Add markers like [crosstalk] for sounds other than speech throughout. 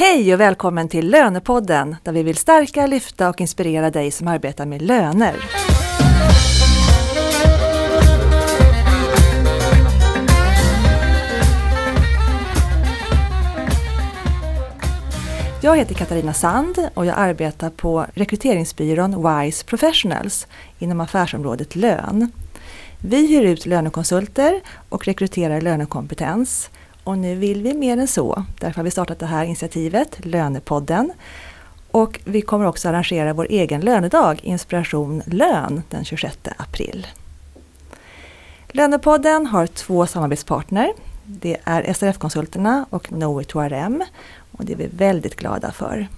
Hej och välkommen till Lönepodden där vi vill stärka, lyfta och inspirera dig som arbetar med löner. Jag heter Katarina Sand och jag arbetar på rekryteringsbyrån WISE Professionals inom affärsområdet lön. Vi hyr ut lönekonsulter och rekryterar lönekompetens. Och nu vill vi mer än så. Därför har vi startat det här initiativet, Lönepodden. Och vi kommer också arrangera vår egen lönedag, Inspiration Lön, den 26 april. Lönepodden har två samarbetspartner. Det är SRF-konsulterna och Knowit2RM och det är vi väldigt glada för.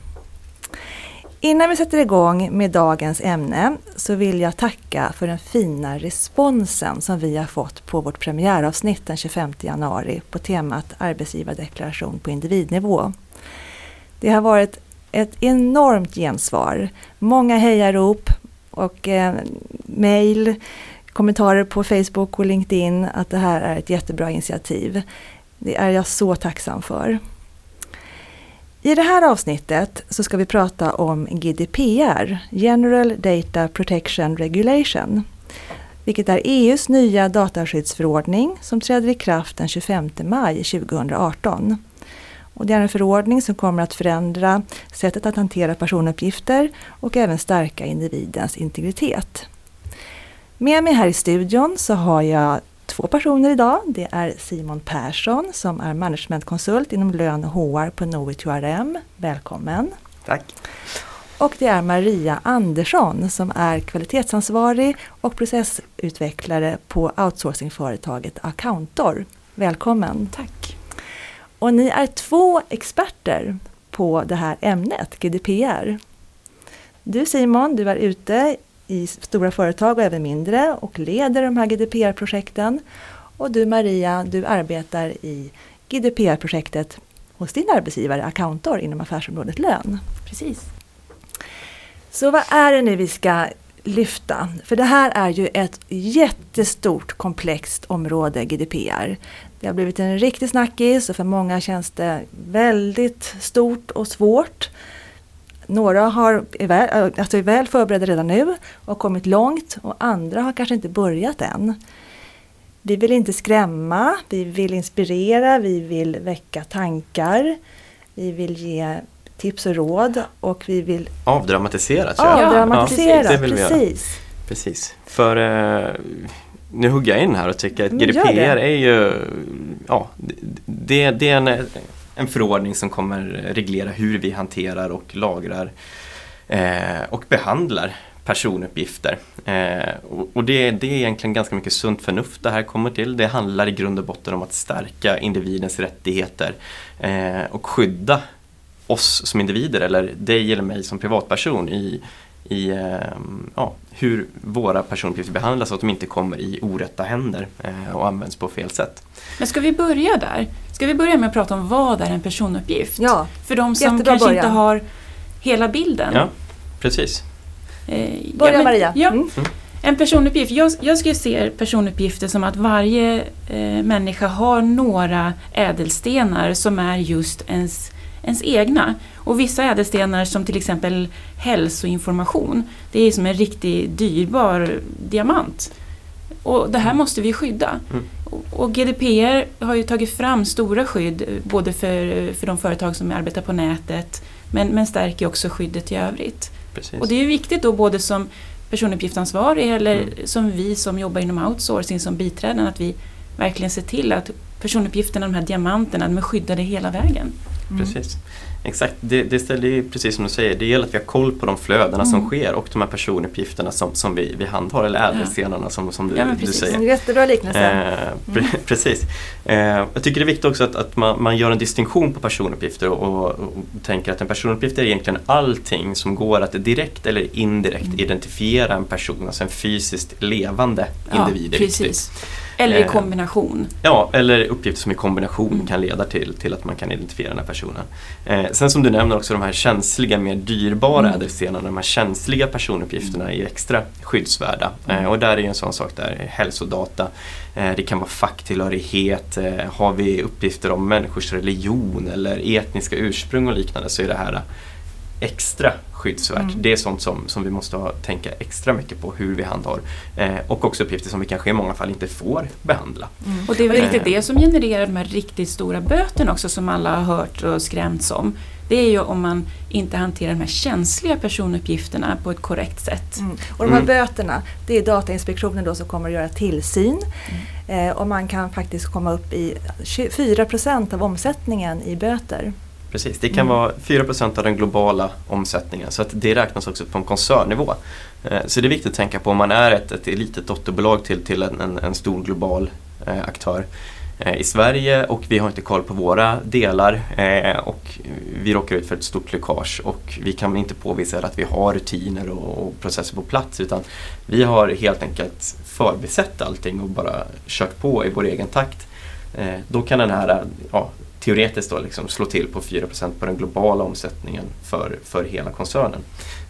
Innan vi sätter igång med dagens ämne så vill jag tacka för den fina responsen som vi har fått på vårt premiäravsnitt den 25 januari på temat arbetsgivardeklaration på individnivå. Det har varit ett enormt gensvar. Många hejarop och eh, mejl, kommentarer på Facebook och LinkedIn att det här är ett jättebra initiativ. Det är jag så tacksam för. I det här avsnittet så ska vi prata om GDPR, General Data Protection Regulation, vilket är EUs nya dataskyddsförordning som träder i kraft den 25 maj 2018. Och det är en förordning som kommer att förändra sättet att hantera personuppgifter och även stärka individens integritet. Med mig här i studion så har jag två personer idag. Det är Simon Persson som är managementkonsult inom lön och HR på Knowit2RM. Välkommen! Tack! Och det är Maria Andersson som är kvalitetsansvarig och processutvecklare på outsourcingföretaget Accountor. Välkommen! Tack! Och ni är två experter på det här ämnet, GDPR. Du Simon, du är ute i stora företag och även mindre och leder de här GDPR-projekten. Och du Maria, du arbetar i GDPR-projektet hos din arbetsgivare Accountor inom affärsområdet lön. Precis. Så vad är det nu vi ska lyfta? För det här är ju ett jättestort komplext område, GDPR. Det har blivit en riktig snackis och för många känns det väldigt stort och svårt. Några har, är, väl, alltså är väl förberedda redan nu och kommit långt och andra har kanske inte börjat än. Vi vill inte skrämma, vi vill inspirera, vi vill väcka tankar. Vi vill ge tips och råd och vi vill avdramatisera. Tror jag. Avdramatisera, ja, precis. Precis. För eh, nu hugger jag in här och tycker att GDPR är ju ja, det, det är en en förordning som kommer reglera hur vi hanterar och lagrar eh, och behandlar personuppgifter. Eh, och, och det, det, är egentligen ganska mycket sunt förnuft det här kommer till. Det handlar i grund och botten om att stärka individens rättigheter eh, och skydda oss som individer eller dig eller mig som privatperson i, i eh, ja, hur våra personuppgifter behandlas så att de inte kommer i orätta händer eh, och används på fel sätt. Men ska vi börja där? Ska vi börja med att prata om vad är en personuppgift? Ja, För de som kanske början. inte har hela bilden. Ja, precis. Eh, Börja ja, men, Maria. Ja, mm. En personuppgift. Jag, jag skulle se personuppgifter som att varje eh, människa har några ädelstenar som är just ens, ens egna. Och vissa ädelstenar som till exempel hälsoinformation, det är som en riktigt dyrbar diamant. Och det här måste vi skydda. Mm. Och GDPR har ju tagit fram stora skydd både för, för de företag som arbetar på nätet men, men stärker också skyddet i övrigt. Precis. Och det är viktigt då både som personuppgiftsansvarig eller mm. som vi som jobbar inom outsourcing som biträden att vi verkligen ser till att personuppgifterna, de här diamanterna, de är skyddade hela vägen. Mm. Precis. Exakt, det, det ställer ju precis som du säger, det gäller att vi har koll på de flödena mm. som sker och de här personuppgifterna som, som vi, vi handhar, eller ädelstenarna som, som du, ja, du säger. Jättebra liknelse. Eh, mm. [laughs] Precis. Eh, jag tycker det är viktigt också att, att man, man gör en distinktion på personuppgifter och, och, och, tänker att en personuppgift är egentligen allting som går att direkt eller indirekt mm. identifiera en person, alltså en fysiskt levande individ. Ja, precis. Eller i kombination. Ja, eller uppgifter som i kombination mm. kan leda till, till att man kan identifiera den här personen. Eh, sen som du nämner också de här känsliga, mer dyrbara mm. ädelstenarna, de här känsliga personuppgifterna är extra skyddsvärda. Mm. och där är ju en sån sak där hälsodata, eh, det kan vara facktillhörighet, eh, har vi uppgifter om människors religion eller etniska ursprung och liknande så är det här extra skyddsvärt. Mm. Det är sånt som, som vi måste ha, tänka extra mycket på hur vi handhar. Eh, och också uppgifter som vi kanske i många fall inte får behandla. Mm. Och det är väl riktigt det som genererar de här riktigt stora böterna också som alla har hört och skrämts om. Det är ju om man inte hanterar de här känsliga personuppgifterna på ett korrekt sätt. Mm. Och de här mm. böterna, det är Datainspektionen då som kommer att göra tillsyn. Mm. Eh, och man kan faktiskt komma upp i 4% av omsättningen i böter. Precis, det kan mm. vara 4% av den globala omsättningen så att det räknas också på en koncernnivå. Eh, så det är viktigt att tänka på om man är ett, ett litet dotterbolag till, till en, en, stor global eh, aktör eh, i Sverige och vi har inte koll på våra delar och vi råkar ut för ett stort läckage och vi kan inte påvisa att vi har rutiner och, och processer på plats utan vi har helt enkelt förbisett allting och bara kört på i vår egen takt. Då kan den här ja, teoretiskt då liksom slå till på 4% på den globala omsättningen för, för hela koncernen.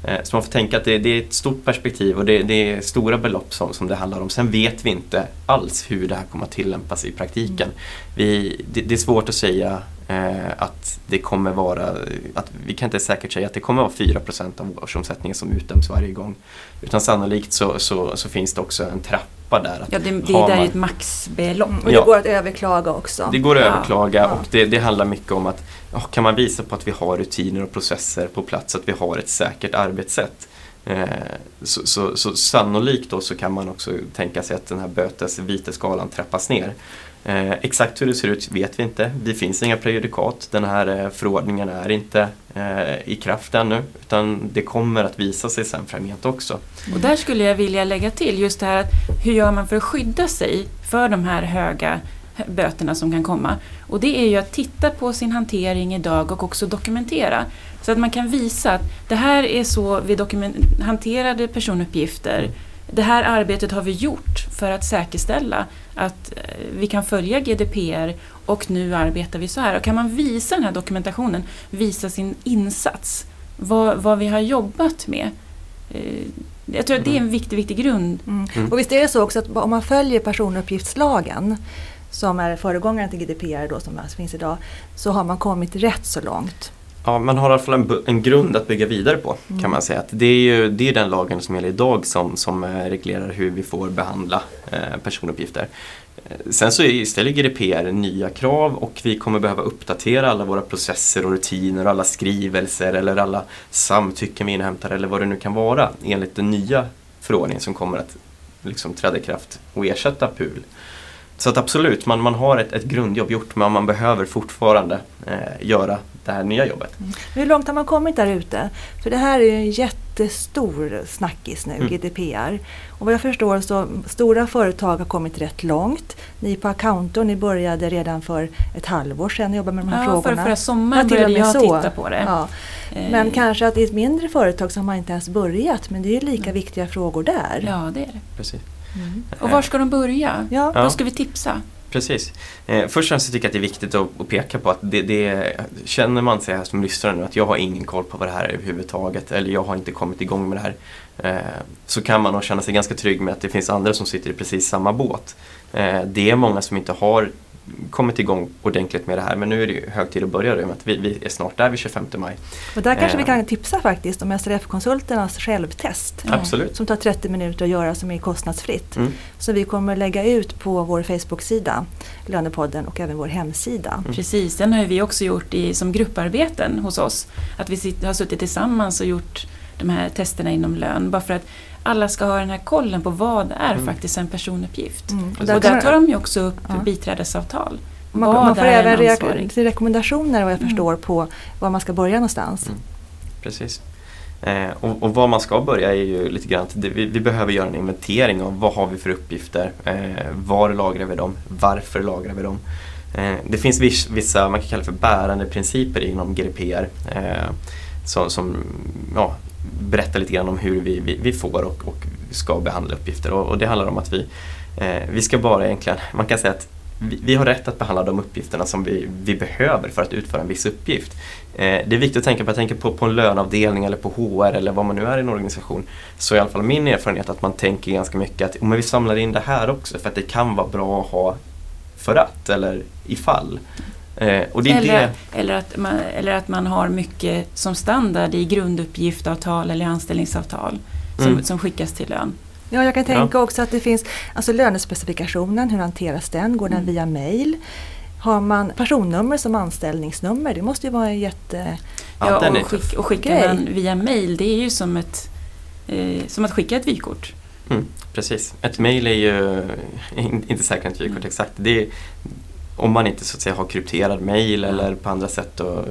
Eh, så man får tänka att det, det, är ett stort perspektiv och det, det, är stora belopp som, som det handlar om. Sen vet vi inte alls hur det här kommer att tillämpas i praktiken. Vi, det, det är svårt att säga eh, att det kommer vara, att vi kan inte säkert säga att det kommer vara 4% av årsomsättningen som utdöms varje gång. Utan sannolikt så, så, så finns det också en trappa där. ja, det, det är där ett maxbelopp. Mm, och det ja. går att överklaga också. Det går att ja. överklaga ja. och det, det, handlar mycket om att kan man visa på att vi har rutiner och processer på plats, att vi har ett säkert arbetssätt. Eh, så, så, så, sannolikt då så kan man också tänka sig att den här bötes viteskalan trappas ner. Eh, exakt hur det ser ut vet vi inte. Det finns inga prejudikat. Den här eh, förordningen är inte eh, i kraft ännu utan det kommer att visa sig sen framgent också. Och där skulle jag vilja lägga till just det här att hur gör man för att skydda sig för de här höga böterna som kan komma. Och det är ju att titta på sin hantering idag och också dokumentera. Så att man kan visa att det här är så vi hanterade personuppgifter. Det här arbetet har vi gjort för att säkerställa att eh, vi kan följa GDPR och nu arbetar vi så här. Och kan man visa den här dokumentationen, visa sin insats, vad, vad vi har jobbat med. Eh, jag tror att det är en viktig, viktig grund. Mm. Mm. Och visst är det så också att om man följer personuppgiftslagen som är föregångaren till GDPR då, som finns idag, så har man kommit rätt så långt. Ja, man har i alla fall en, en grund att bygga vidare på kan mm. man säga. Att det är ju det är den lagen som gäller idag som, som eh, reglerar hur vi får behandla eh, personuppgifter. Eh, sen så ställer GDPR nya krav och vi kommer behöva uppdatera alla våra processer och rutiner, alla skrivelser eller alla samtycken vi inhämtar eller vad det nu kan vara enligt den nya förordningen som kommer att liksom träda i kraft och ersätta PUL. Så att absolut, man, man har ett, ett grundjobb gjort men man behöver fortfarande eh, göra det här nya jobbet. Mm. Hur långt har man kommit där ute? För det här är ju en jättestor snackis nu, mm. GDPR. Och vad jag förstår så stora företag har kommit rätt långt. Ni på Accountor, ni började redan för ett halvår sedan och jobba med de här ja, frågorna. För förra sommaren ja, började jag så. titta på det. Ja. Men eh. kanske att i ett mindre företag så har man inte ens börjat men det är ju lika mm. viktiga frågor där. Ja, det är det. Precis. Mm. Och var ska de börja? Ja. Vad ska vi tipsa? Precis. Eh, först och främst tycker jag att det är viktigt att, att peka på att det, det, känner man sig här som lyssnare nu att jag har ingen koll på vad det här är överhuvudtaget eller jag har inte kommit igång med det här. Eh, så kan man nog känna sig ganska trygg med att det finns andra som sitter i precis samma båt. Eh, det är många som inte har kommit igång ordentligt med det här men nu är det ju hög tid att börja med att vi, vi är snart där vid 25 maj. Och där kanske eh. vi kan tipsa faktiskt om SRF-konsulternas självtest. Absolut. Som tar 30 minuter att göra som är kostnadsfritt. Mm. Så vi kommer lägga ut på vår Facebook-sida, Lönepodden och även vår hemsida. Mm. Precis, den har vi också gjort i, som grupparbeten hos oss. Att vi sitter, har suttit tillsammans och gjort de här testerna inom lön. Bara för att alla ska ha den här kollen på vad är mm. faktiskt en personuppgift. Mm. Och där, och där tar de ju också upp ja. biträdesavtal. Man, man får även re rekommendationer vad jag mm. förstår på var man ska börja någonstans. Mm. Precis. Eh, och, och var man ska börja är ju lite grann att vi, vi, behöver göra en inventering av vad har vi för uppgifter, eh, var lagrar vi dem, varför lagrar vi dem. Eh, det finns vissa, man kan kalla för bärande principer inom GDPR eh, som, som ja, berätta lite grann om hur vi, vi, vi får och, och ska behandla uppgifter. Och, och, det handlar om att vi Eh, vi ska bara egentligen, man kan säga att vi, vi har rätt att behandla de uppgifterna som vi, vi behöver för att utföra en viss uppgift. Eh, det är viktigt att tänka på, jag tänker på, på en löneavdelning eller på HR eller vad man nu är i en organisation. Så i alla fall min erfarenhet att man tänker ganska mycket att men vi samlar in det här också för att det kan vara bra att ha för att eller ifall. Eh, och det eller, det. Eller, att man, eller att man har mycket som standard i grunduppgiftavtal eller anställningsavtal som, mm. som skickas till lön. Ja, jag kan tänka ja. också att det finns alltså lönespecifikationen, hur hanteras den? Går den mm. via mail? Har man personnummer som anställningsnummer? Det måste ju vara en jätte... Ja, och, skick, och skickar man via mail, det är ju som, ett, eh, som att skicka ett vykort. Mm, precis, ett mail är ju [laughs] inte säkert ett vykort mm. exakt. Det om man inte så att säga har krypterad mail eller på andra sätt och,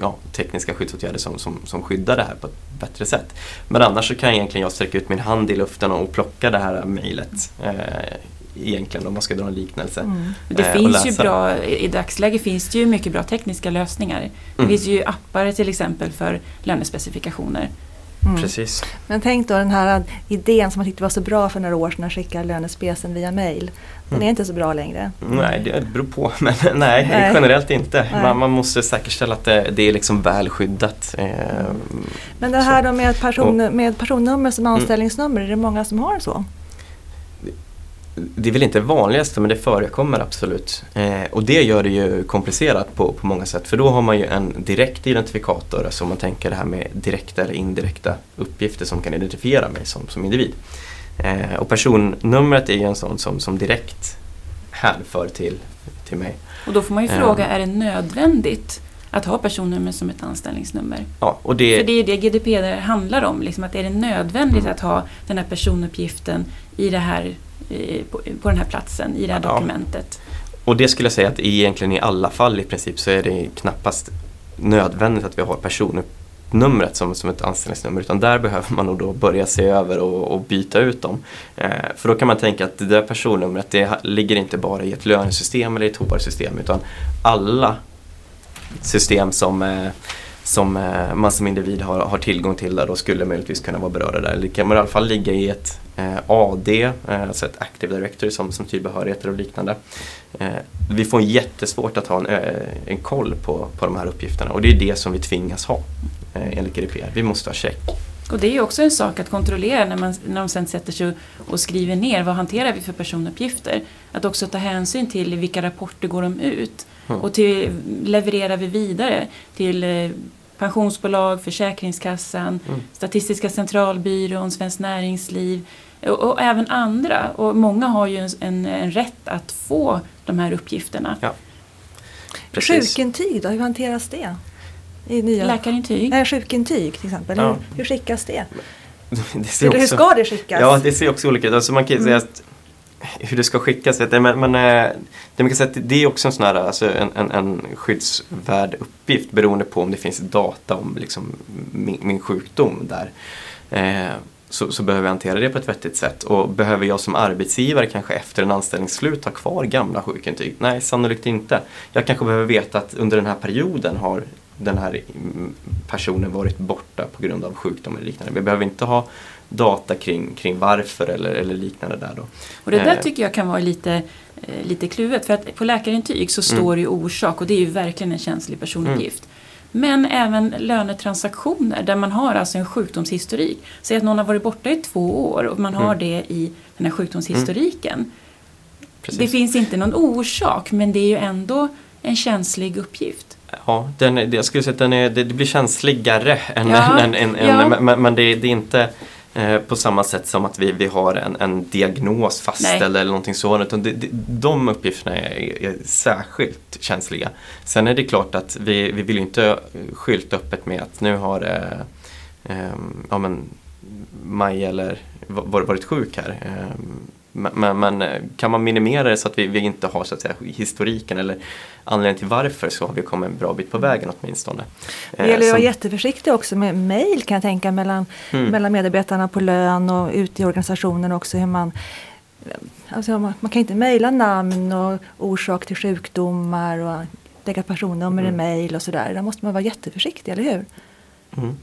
ja, tekniska skyddsåtgärder som, som, som skyddar det här på ett bättre sätt. Men annars så kan egentligen jag sträcka ut min hand i luften och plocka det här mejlet. Eh, egentligen om man ska dra en liknelse. Mm. Det eh, finns ju bra, I dagsläget finns det ju mycket bra tekniska lösningar. Det mm. finns ju appar till exempel för lönespecifikationer. Mm. Precis. Men tänk då den här idén som man tyckte var så bra för några år sedan att skicka lönespecen via mail. Den mm. är inte så bra längre. Nej, det beror på. [laughs] Men nej, nej. generellt inte. Man, man, måste säkerställa att det, det, är liksom väl skyddat. Eh, men det här då med, person, med personnummer som mm. anställningsnummer, är det många som har så? Det är väl inte vanligaste men det förekommer absolut. Eh, och det gör det ju komplicerat på, på många sätt för då har man ju en direkt identifikator, alltså om man tänker det här med direkta eller indirekta uppgifter som kan identifiera mig som, som individ. Eh, och personnumret är ju en sån som, som direkt hänför till, till mig. Och då får man ju fråga, eh. är det nödvändigt att ha personnummer som ett anställningsnummer. Ja, och det... För det är det GDPR handlar om, liksom att är det nödvändigt mm. att ha den här personuppgiften i det här på, på den här platsen i det här ja. dokumentet. Och det skulle jag säga att egentligen i alla fall i princip så är det knappast nödvändigt att vi har personnumret som, som ett anställningsnummer utan där behöver man nog då börja se över och, och byta ut dem. Eh, för då kan man tänka att det där personnumret det ligger inte bara i ett lönesystem eller i ett HR-system utan alla system som eh, som eh, man som individ har, har tillgång till där och skulle möjligtvis kunna vara berörda där. Det kan i alla fall ligga i ett eh, AD, eh, alltså ett Active Directory som, som tillbehörigheter och liknande. Eh, vi får jättesvårt att ha en, eh, en koll på, på de här uppgifterna och det är det som vi tvingas ha eh, enligt GDPR. Vi måste ha check. Och det är också en sak att kontrollera när, man, när de sen sätter sig och skriver ner vad hanterar vi för personuppgifter. Att också ta hänsyn till vilka rapporter går de ut mm. och till, levererar vi vidare till eh, pensionsbolag, Försäkringskassan, mm. Statistiska centralbyrån, Svenskt Näringsliv och, och, även andra. Och många har ju en, en rätt att få de här uppgifterna. Ja. Sjukintyg då, hur hanteras det? I nya... Läkarintyg? Nej, sjukintyg till exempel. Ja. Hur, hur skickas det? [laughs] det Eller hur ska det skickas? Ja, det ser också olika ut. Alltså man kan mm. säga att hur det ska skickas. Vet jag, men, men eh, det, man kan säga det är också en, sån här, alltså en, en, en skyddsvärd uppgift beroende på om det finns data om liksom, min, min sjukdom där. Eh, så, så, behöver jag hantera det på ett vettigt sätt. Och behöver jag som arbetsgivare kanske efter en anställningsslut ha kvar gamla sjukintyg? Nej, sannolikt inte. Jag kanske behöver veta att under den här perioden har den här personen varit borta på grund av sjukdom eller liknande. Vi behöver inte ha data kring, kring varför eller, eller liknande där då. Och det där eh. tycker jag kan vara lite, eh, lite kluvet för att på läkarintyg så står mm. det ju orsak och det är ju verkligen en känslig personuppgift. Mm. Men även lönetransaktioner där man har alltså en sjukdomshistorik. Säg att någon har varit borta i två år och man har mm. det i den här sjukdomshistoriken. Mm. Det finns inte någon orsak men det är ju ändå en känslig uppgift. Ja, den, jag skulle säga att den är, det, blir känsligare än, ja, [laughs] än, än, ja. men, men det, det, är inte Eh, på samma sätt som att vi, vi har en, en diagnos fastställd eller någonting sådant. Utan de, de, de uppgifterna är, är, särskilt känsliga. Sen är det klart att vi, vi vill inte skylta öppet med att nu har eh, eh, ja, men, Maj eller varit sjuk här. Eh, men, men, eh, kan man minimera det så att vi, vi, inte har så att säga, historiken eller anledningen till varför så har vi kommit en bra bit på vägen åtminstone. Det gäller att vara jätteförsiktig också med mejl kan jag tänka mellan, mm. mellan medarbetarna på lön och ute i organisationen också. Hur man, alltså man, man kan inte mejla namn och orsak till sjukdomar och lägga personnummer mm. i mejl och sådär. Där måste man vara jätteförsiktig, eller hur? Mm.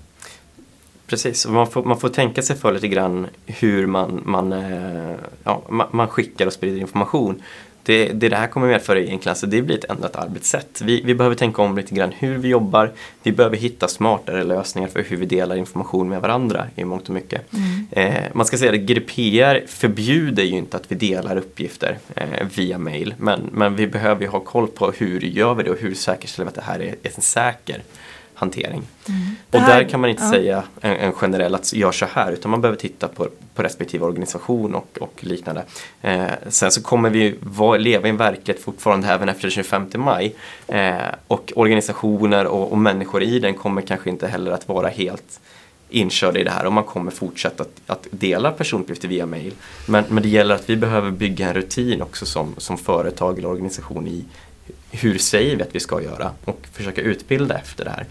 Precis, man får, man får tänka sig för lite grann hur man, man, eh, ja, man, skickar och sprider information. Det, det, det här kommer medföra egentligen, alltså det blir ett ändrat arbetssätt. Vi, vi behöver tänka om lite grann hur vi jobbar. Vi behöver hitta smartare lösningar för hur vi delar information med varandra i mångt och mycket. Mm. Eh, man ska säga att GDPR förbjuder ju inte att vi delar uppgifter eh, via mail. Men, men vi behöver ju ha koll på hur gör vi det och hur säkerställer vi att det här är, är säker hantering. Mm. Och här, där kan man inte ja. säga en, en, generell att gör så här utan man behöver titta på, på respektive organisation och, och liknande. Eh, sen så kommer vi var, leva i en verklighet fortfarande även efter den 25 maj eh, och organisationer och, och, människor i den kommer kanske inte heller att vara helt inkörda i det här och man kommer fortsätta att, att dela personuppgifter via mail. Men, men det gäller att vi behöver bygga en rutin också som, som företag eller organisation i hur säger vi att vi ska göra och försöka utbilda efter det här.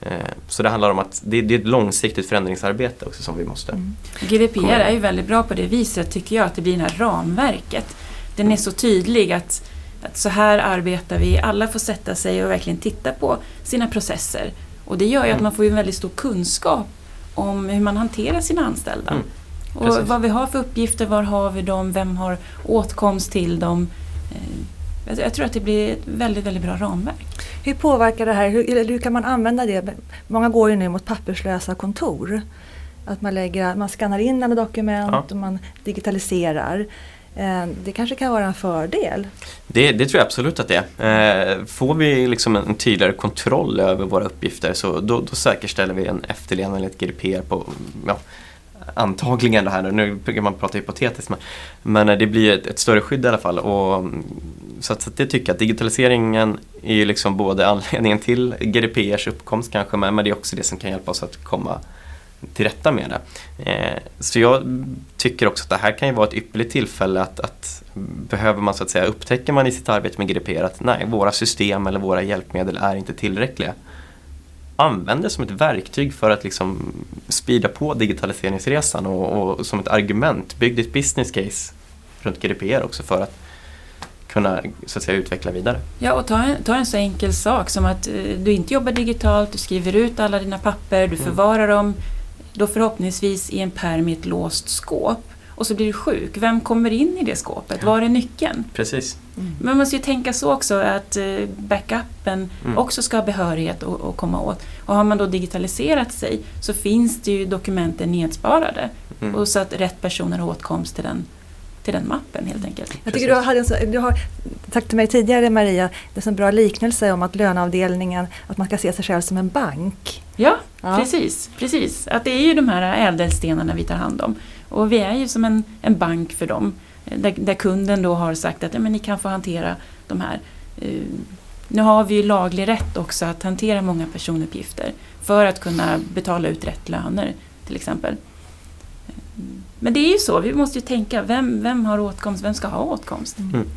Eh, så det handlar om att det är ett långsiktigt förändringsarbete också som vi måste. Mm. GDPR är ju väldigt bra på det viset tycker jag, att det blir det här ramverket. Den är så tydlig att, att så här arbetar vi, alla får sätta sig och verkligen titta på sina processer. Och det gör ju att mm. man får en väldigt stor kunskap om hur man hanterar sina anställda. Mm. Och vad vi har för uppgifter, var har vi dem, vem har åtkomst till dem. Eh, jag tror att det blir ett väldigt, väldigt bra ramverk. Hur påverkar det här, hur, hur kan man använda det? Många går ju nu mot papperslösa kontor. Att man, lägger, man skannar in alla dokument ja. och man digitaliserar. Eh, det kanske kan vara en fördel? Det, det tror jag absolut att det är. Eh, får vi liksom en tydligare kontroll över våra uppgifter så då, då säkerställer vi en efterlevnad enligt GDPR på ja, antagligen det här nu, brukar man prata hypotetiskt men, men det blir ett, ett, större skydd i alla fall. Och, så, att, så att det tycker jag att digitaliseringen är ju liksom både anledningen till GDPRs uppkomst kanske men, men det är också det som kan hjälpa oss att komma till rätta med det. Eh, så jag tycker också att det här kan ju vara ett ypperligt tillfälle att, att behöver man så att säga, upptäcker man i sitt arbete med GDPR att nej, våra system eller våra hjälpmedel är inte tillräckliga använd det som ett verktyg för att liksom speeda på digitaliseringsresan och, och som ett argument. Bygg ditt business case runt GDPR också för att kunna så att säga, utveckla vidare. Ja, och ta en, ta en så enkel sak som att eh, du inte jobbar digitalt, du skriver ut alla dina papper, du mm. förvarar dem då förhoppningsvis i en pärm i ett låst skåp och så blir du sjuk. Vem kommer in i det skåpet? Ja. Var är nyckeln? Precis. Mm. Men man måste ju tänka så också att eh, backupen mm. också ska ha behörighet att komma åt. Och har man då digitaliserat sig så finns det ju dokumenten nedsparade. Mm. Och så att rätt personer har åtkomst till den till den mappen helt enkelt. Jag tycker du, en så, du har sagt till mig tidigare Maria, det är en bra liknelse om att löneavdelningen, att man ska se sig själv som en bank. Ja, ja, precis. precis. Att det är ju de här ädelstenarna vi tar hand om. Och vi är ju som en, en bank för dem. Där, där, kunden då har sagt att ja, men ni kan få hantera de här. Uh, nu har vi ju laglig rätt också att hantera många personuppgifter för att kunna betala ut rätt löner till exempel. Men det är ju så, vi måste ju tänka, vem, vem har åtkomst, vem ska ha åtkomst? Mm. mm.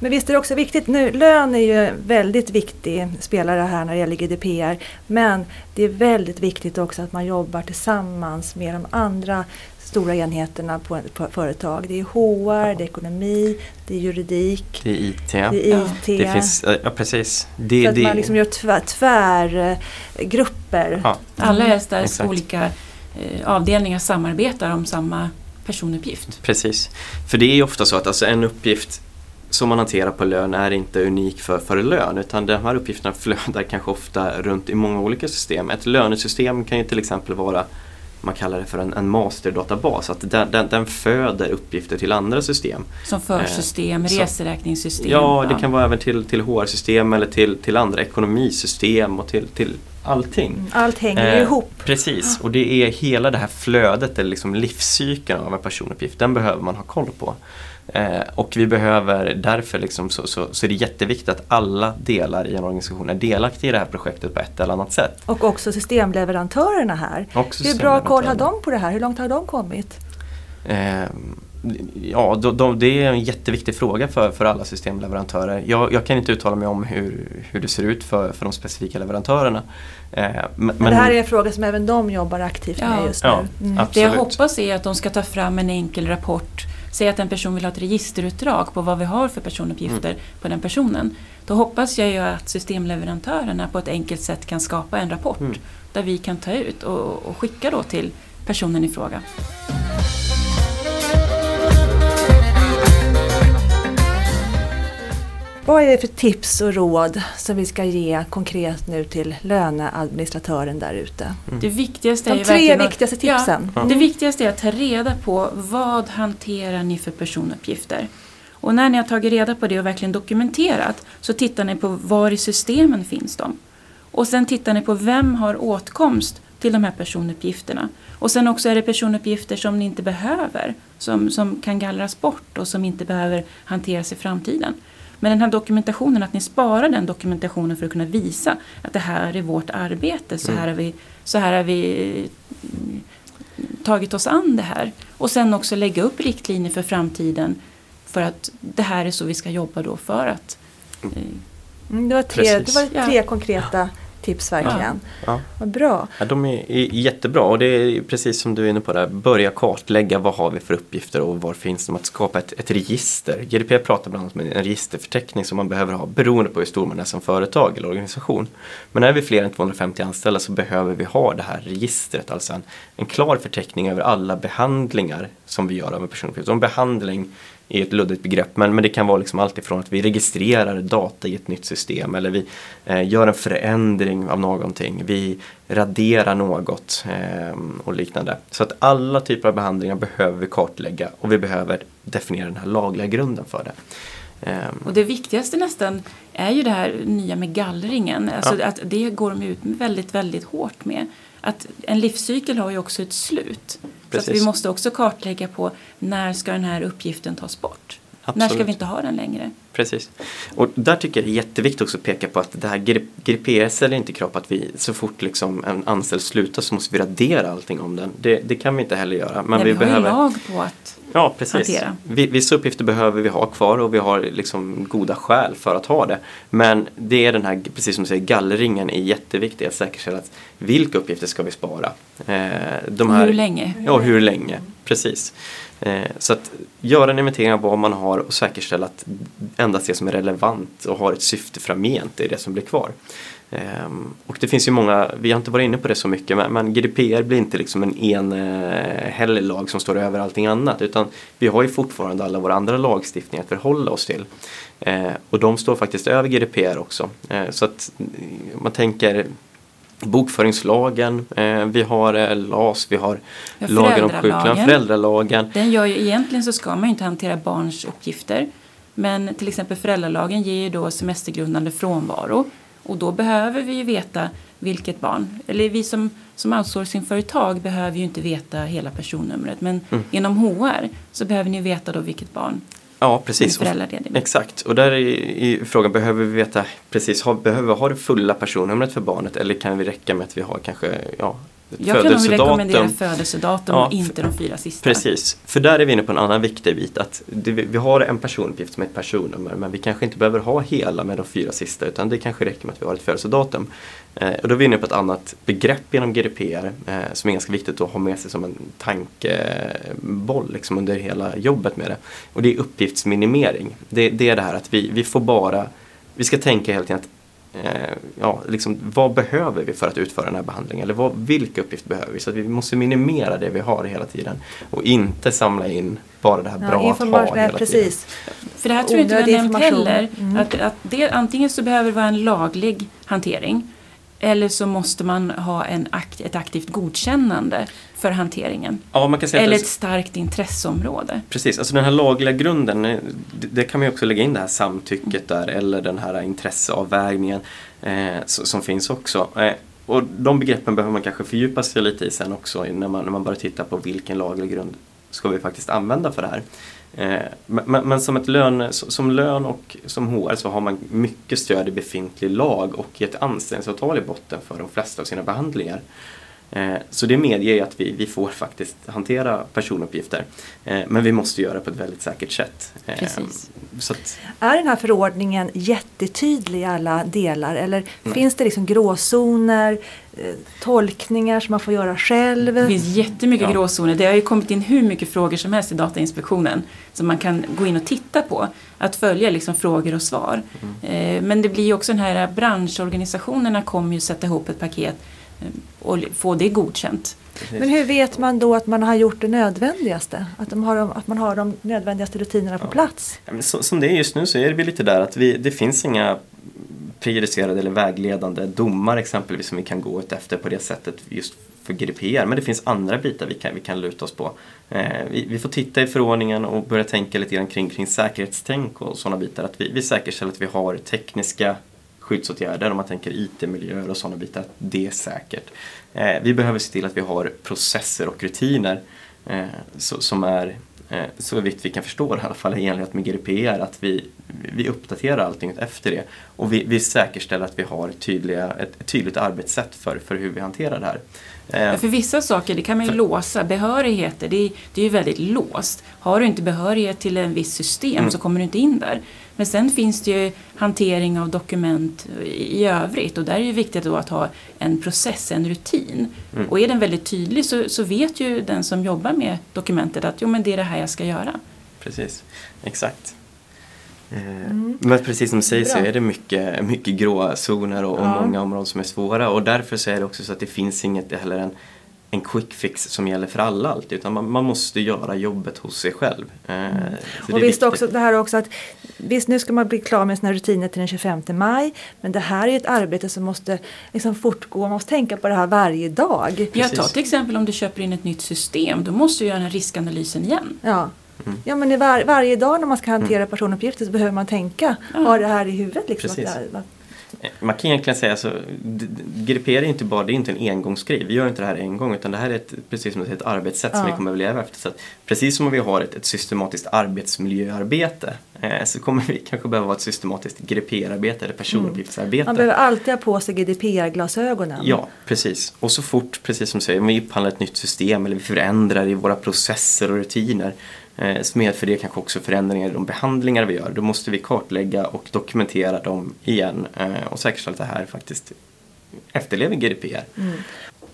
Men visst är det också viktigt, nu, lön är ju väldigt viktig spelare här när det gäller GDPR. Men det är väldigt viktigt också att man jobbar tillsammans med de andra stora enheterna på, på företag. Det är HR, det är ekonomi, det är juridik. Det är IT. Det är IT. Det finns, ja precis. Det, så att man liksom gör tvärgrupper. Tvär, ja. Alla är där olika eh, avdelningar samarbetar om samma personuppgift. Precis. För det är ju ofta så att alltså en uppgift som man hanterar på lön är inte unik för, för lön utan de här uppgifterna [laughs] flödar kanske ofta runt i många olika system. Ett lönesystem kan ju till exempel vara man kallar det för en, en masterdatabas. Att den, den, den, föder uppgifter till andra system. Som försystem, eh, reseräkningssystem? Ja, det kan vara även till, till HR-system eller till, till andra ekonomisystem och till, till allting. Mm, allt hänger eh, ihop. Precis, och det är hela det här flödet, eller liksom livscykeln av en personuppgift, den behöver man ha koll på. Eh, och vi behöver därför liksom så, så, så är det jätteviktigt att alla delar i en organisation är delaktiga i det här projektet på ett eller annat sätt. Och också systemleverantörerna här. Också Hur bra koll har de på det här? Hur långt har de kommit? Eh, ja, de, de, det är en jätteviktig fråga för, för alla systemleverantörer. Jag, jag, kan inte uttala mig om hur, hur det ser ut för, för de specifika leverantörerna. Eh, men, men, det här är en fråga som även de jobbar aktivt ja. med just nu. Mm. Det jag hoppas är att de ska ta fram en enkel rapport säg att en person vill ha ett registerutdrag på vad vi har för personuppgifter mm. på den personen. Då hoppas jag ju att systemleverantörerna på ett enkelt sätt kan skapa en rapport mm. där vi kan ta ut och, och skicka då till personen i fråga. Vad är det för tips och råd som vi ska ge konkret nu till löneadministratören där ute? Mm. Det viktigaste De är tre viktigaste tipsen. Ja, det viktigaste är att ta reda på vad hanterar ni för personuppgifter? Och när ni har tagit reda på det och verkligen dokumenterat så tittar ni på var i systemen finns de. Och sen tittar ni på vem har åtkomst till de här personuppgifterna. Och sen också är det personuppgifter som ni inte behöver, som, som kan gallras bort och som inte behöver hanteras i framtiden. Men den här dokumentationen, att ni sparar den dokumentationen för att kunna visa att det här är vårt arbete, så här har vi, så här har vi mm, tagit oss an det här. Och sen också lägga upp riktlinjer för framtiden för att det här är så vi ska jobba då för att Mm, det var tre, det var tre ja. konkreta tips verkligen. Ja. Vad bra. Ja, de är, jättebra och det är precis som du är inne på där, börja kartlägga vad har vi för uppgifter och var finns de, att skapa ett, ett register. GDPR pratar bland annat om en registerförteckning som man behöver ha beroende på hur stor man är som företag eller organisation. Men är vi fler än 250 anställda så behöver vi ha det här registret, alltså en, en klar förteckning över alla behandlingar som vi gör med personuppgifter. En behandling är ett luddigt begrepp men, men det kan vara liksom allt ifrån att vi registrerar data i ett nytt system eller vi eh, gör en förändring av någonting, vi raderar något eh, och liknande. Så att alla typer av behandlingar behöver vi kartlägga och vi behöver definiera den här lagliga grunden för det. Ehm. Och det viktigaste nästan är ju det här nya med gallringen. Alltså ja. att det går de ut väldigt, väldigt hårt med. Att en livscykel har ju också ett slut. Precis. Så vi måste också kartlägga på när ska den här uppgiften tas bort? Absolut. När ska vi inte ha den längre? Precis. Och där tycker jag det är jätteviktigt också att peka på att det här GDPR ställer inte krav på att vi så fort liksom en anställd slutar så måste vi radera allting om den. Det, det kan vi inte heller göra. Men Nej, vi, vi behöver... har ju lag på att ja, precis. hantera. Vissa uppgifter behöver vi ha kvar och vi har liksom goda skäl för att ha det. Men det är den här, precis som du säger, gallringen är jätteviktig att säkerställa att vilka uppgifter ska vi spara. Eh, de här, hur länge? Ja, hur länge. Precis. Eh, så att göra en inventering av vad man har och säkerställa att endast det som är relevant och har ett syfte framgent är det som blir kvar. Ehm, och det finns ju många, vi har inte varit inne på det så mycket, men, GDPR blir inte liksom en enhällig eh, lag som står över allting annat utan vi har ju fortfarande alla våra andra lagstiftningar att förhålla oss till. Eh, och de står faktiskt över GDPR också. Så att man tänker bokföringslagen, eh, vi har eh, LAS, vi har ja, lagen om sjuklön, föräldralagen. Den gör ju, egentligen så ska man ju inte hantera barns uppgifter. Men till exempel föräldralagen ger ju då semestergrundande frånvaro. Och då behöver vi ju veta vilket barn. Eller vi som, som outsourcingföretag behöver ju inte veta hela personnumret. Men mm. inom HR så behöver ni veta då vilket barn Ja, precis. Exakt. Och där är, frågan, behöver vi veta precis, har, behöver vi ha det fulla personnumret för barnet eller kan vi räcka med att vi har kanske ja, jag kan nog rekommendera födelsedatum ja, och inte de fyra sista. Precis, för där är vi inne på en annan viktig bit. Att det, vi har en personuppgift som är ett personnummer men vi kanske inte behöver ha hela med de fyra sista utan det kanske räcker med att vi har ett födelsedatum. Eh, och då är vi inne på ett annat begrepp inom GDPR eh, som är ganska viktigt att ha med sig som en tankeboll liksom, under hela jobbet med det. Och det är uppgiftsminimering. Det, det är det här att vi, vi får bara vi ska tänka hela tiden att eh, ja, liksom, vad behöver vi för att utföra den här behandlingen? Eller vad, vilka uppgifter behöver vi? Så att vi måste minimera det vi har hela tiden och inte samla in bara det här bra ja, att ha hela precis. tiden. För det här tror jag inte vi har nämnt heller. Mm. Att, att det, antingen så behöver det vara en laglig hantering eller så måste man ha en akt, ett aktivt godkännande för hanteringen. Ja, man kan säga Eller ett starkt intresseområde. Precis, alltså den här lagliga grunden, eh, det, det kan man ju också lägga in det här samtycket där eller den här intresseavvägningen eh, som finns också. Eh, och de begreppen behöver man kanske fördjupa sig lite i sen också när man, när man börjar titta på vilken laglig grund ska vi faktiskt använda för det här. Eh, men, men, som, ett lön, som lön och som HR så har man mycket stöd i befintlig lag och i ett anställningsavtal i botten för de flesta av sina behandlingar. Eh, så det medger ju att vi, vi får faktiskt hantera personuppgifter. Eh, men vi måste göra det på ett väldigt säkert sätt. Eh, Precis. Att, är den här förordningen jättetydlig i alla delar eller nej. finns det liksom gråzoner, tolkningar som man får göra själv? Det finns jättemycket ja. gråzoner. Det har ju kommit in hur mycket frågor som helst i Datainspektionen som man kan gå in och titta på. Att följa liksom frågor och svar. Mm. Men det blir ju också den här branschorganisationerna kommer ju sätta ihop ett paket och få det godkänt. Men hur vet man då att man har gjort det nödvändigaste? Att, de har, att man har de nödvändigaste rutinerna på ja. plats? Så, som det är just nu så är det lite där att vi, det finns inga prejudicerade eller vägledande domar exempelvis som vi kan gå ut efter på det sättet just för GDPR. Men det finns andra bitar vi kan, vi kan luta oss på. Eh, vi, vi, får titta i förordningen och börja tänka lite grann kring, kring säkerhetstänk och sådana bitar. Att vi, vi säkerställer att vi har tekniska skyddsåtgärder om man tänker IT-miljöer och sådana bitar, det är säkert. Eh, vi behöver se till att vi har processer och rutiner eh, så, som är eh, så vitt vi kan förstå i alla fall i enlighet med GDPR att vi, vi uppdaterar allting efter det och vi, vi säkerställer att vi har tydliga, ett, ett tydligt arbetssätt för, för hur vi hanterar det här. Ja, för vissa saker det kan man ju för... låsa. Behörigheter det är, det är ju väldigt låst. Har du inte behörighet till en viss system mm. så kommer du inte in där. Men sen finns det ju hantering av dokument i övrigt och där är det viktigt då att ha en process, en rutin. Mm. Och är den väldigt tydlig så, så vet ju den som jobbar med dokumentet att jo men det är det här jag ska göra. Precis, exakt. Mm. Men precis som du säger så är det mycket, mycket gråzoner och, ja. och många områden som är svåra och därför så är det också så att det finns inget heller en en quick fix som gäller för alla alltid utan man, man måste göra jobbet hos sig själv. Eh, mm. och visst också det här också att visst nu ska man bli klar med sina rutiner till den 25 maj men det här är ett arbete som måste liksom fortgå, man måste tänka på det här varje dag. Jag tar till exempel om du köper in ett nytt system då måste du göra den här riskanalysen igen. Ja. Mm. Ja men var, varje dag när man ska hantera mm. personuppgifter så behöver man tänka, ja. ha det här i huvudet. Liksom, Precis. att det, man kan egentligen säga så, GDPR är inte bara, det är inte en engångsgrej. Vi gör inte det här en gång utan det här är ett, precis som ett arbetssätt ja. som vi kommer att leva efter. Så att, precis som vi har ett, ett systematiskt arbetsmiljöarbete eh, så kommer vi kanske behöva ha ett systematiskt GDPR-arbete eller personuppgiftsarbete. Mm. Man behöver alltid ha på sig GDPR-glasögonen. Ja, precis. Och så fort, precis som du säger, om vi upphandlar ett nytt system eller vi förändrar i våra processer och rutiner eh, så medför det kanske också förändringar i de behandlingar vi gör. Då måste vi kartlägga och dokumentera dem igen eh, och säkerställa att det här faktiskt efterlever GDPR. Mm.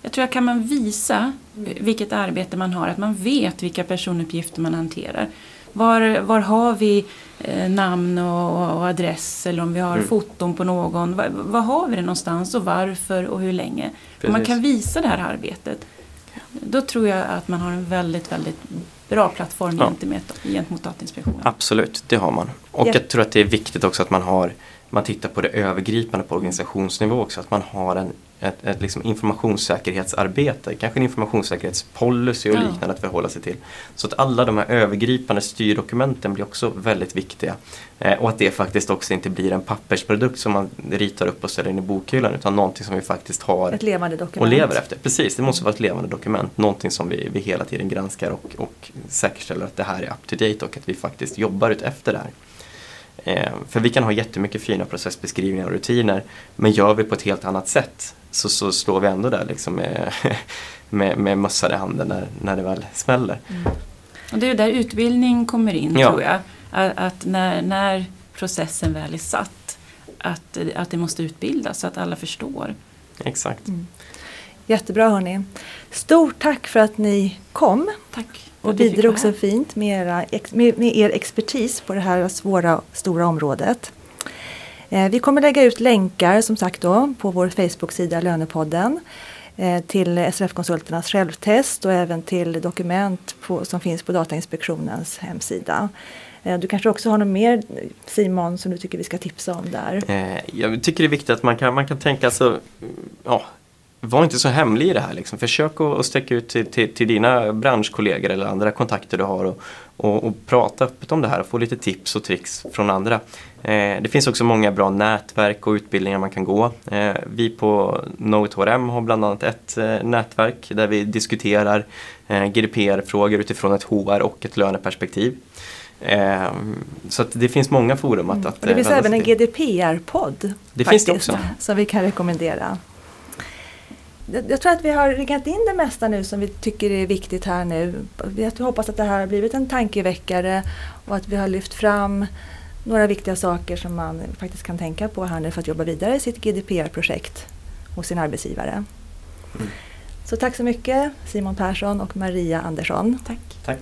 Jag tror att kan man visa vilket arbete man har, att man vet vilka personuppgifter man hanterar. Var, var har vi eh, namn och, och, adress eller om vi har mm. foton på någon. Var, var, har vi det någonstans och varför och hur länge? Om man kan visa det här arbetet då tror jag att man har en väldigt, väldigt bra plattform ja. gentemot Datainspektionen. Absolut, det har man. Och yeah. jag tror att det är viktigt också att man har man tittar på det övergripande på organisationsnivå också, att man har en, ett, ett liksom informationssäkerhetsarbete, kanske en informationssäkerhetspolicy och ja. liknande att förhålla sig till. Så att alla de här övergripande styrdokumenten blir också väldigt viktiga. Eh, och att det faktiskt också inte blir en pappersprodukt som man ritar upp och ställer in i bokhyllan utan någonting som vi faktiskt har ett levande dokument. och lever efter. Precis, det måste vara ett levande dokument, någonting som vi, vi hela tiden granskar och, och säkerställer att det här är up to date och att vi faktiskt jobbar ut efter det här. Eh, för vi kan ha jättemycket fina processbeskrivningar och rutiner men gör vi på ett helt annat sätt så, så står vi ändå där liksom med, [laughs] med, med mössan i handen när, när det väl smäller. Mm. Och det är där utbildning kommer in ja. tror jag. Att, att, när, när processen väl är satt att, att det måste utbildas så att alla förstår. Exakt. Mm. Jättebra hörni. Stort tack för att ni kom. Tack och bidrog så fint med, era, med, med, er expertis på det här svåra, stora området. Eh, vi kommer lägga ut länkar som sagt då på vår Facebook-sida Lönepodden eh, till SRF-konsulternas självtest och även till dokument på, som finns på Datainspektionens hemsida. Eh, du kanske också har något mer Simon som du tycker vi ska tipsa om där? Eh, jag tycker det är viktigt att man kan, man kan tänka så, ja, var inte så hemlig i det här. Liksom. Försök att, sträcka ut till, till, till, dina branschkollegor eller andra kontakter du har och, och, och, prata öppet om det här och få lite tips och tricks från andra. Eh, det finns också många bra nätverk och utbildningar man kan gå. Eh, vi på Know har bland annat ett eh, nätverk där vi diskuterar eh, GDPR-frågor utifrån ett HR och ett löneperspektiv. Eh, så det finns många forum att, mm. att Det finns även en GDPR-podd. Det faktiskt, finns det också. Som vi kan rekommendera. Jag tror att vi har ringat in det mesta nu som vi tycker är viktigt här nu. Jag hoppas att det här har blivit en tankeväckare och att vi har lyft fram några viktiga saker som man faktiskt kan tänka på här nu för att jobba vidare i sitt GDPR-projekt hos sin arbetsgivare. Mm. Så tack så mycket Simon Persson och Maria Andersson. Tack tack.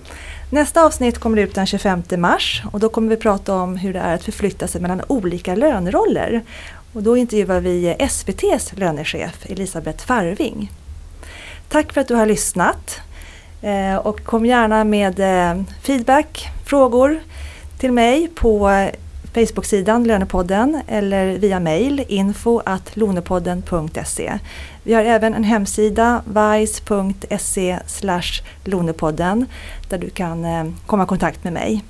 Nästa avsnitt kommer ut den 25 mars och då kommer vi prata om hur det är att förflytta sig mellan olika löneroller. Och då intervjuar vi SVTs lönechef Elisabeth Farving. Tack för att du har lyssnat eh, och kom gärna med eh, feedback, frågor till mig på Facebook-sidan Lönepodden eller via mail info lonepodden.se. Vi har även en hemsida vice.se lonepodden där du kan eh, komma i kontakt med mig.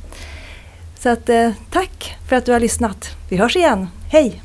Så att, eh, tack för att du har lyssnat. Vi hörs igen. Hej!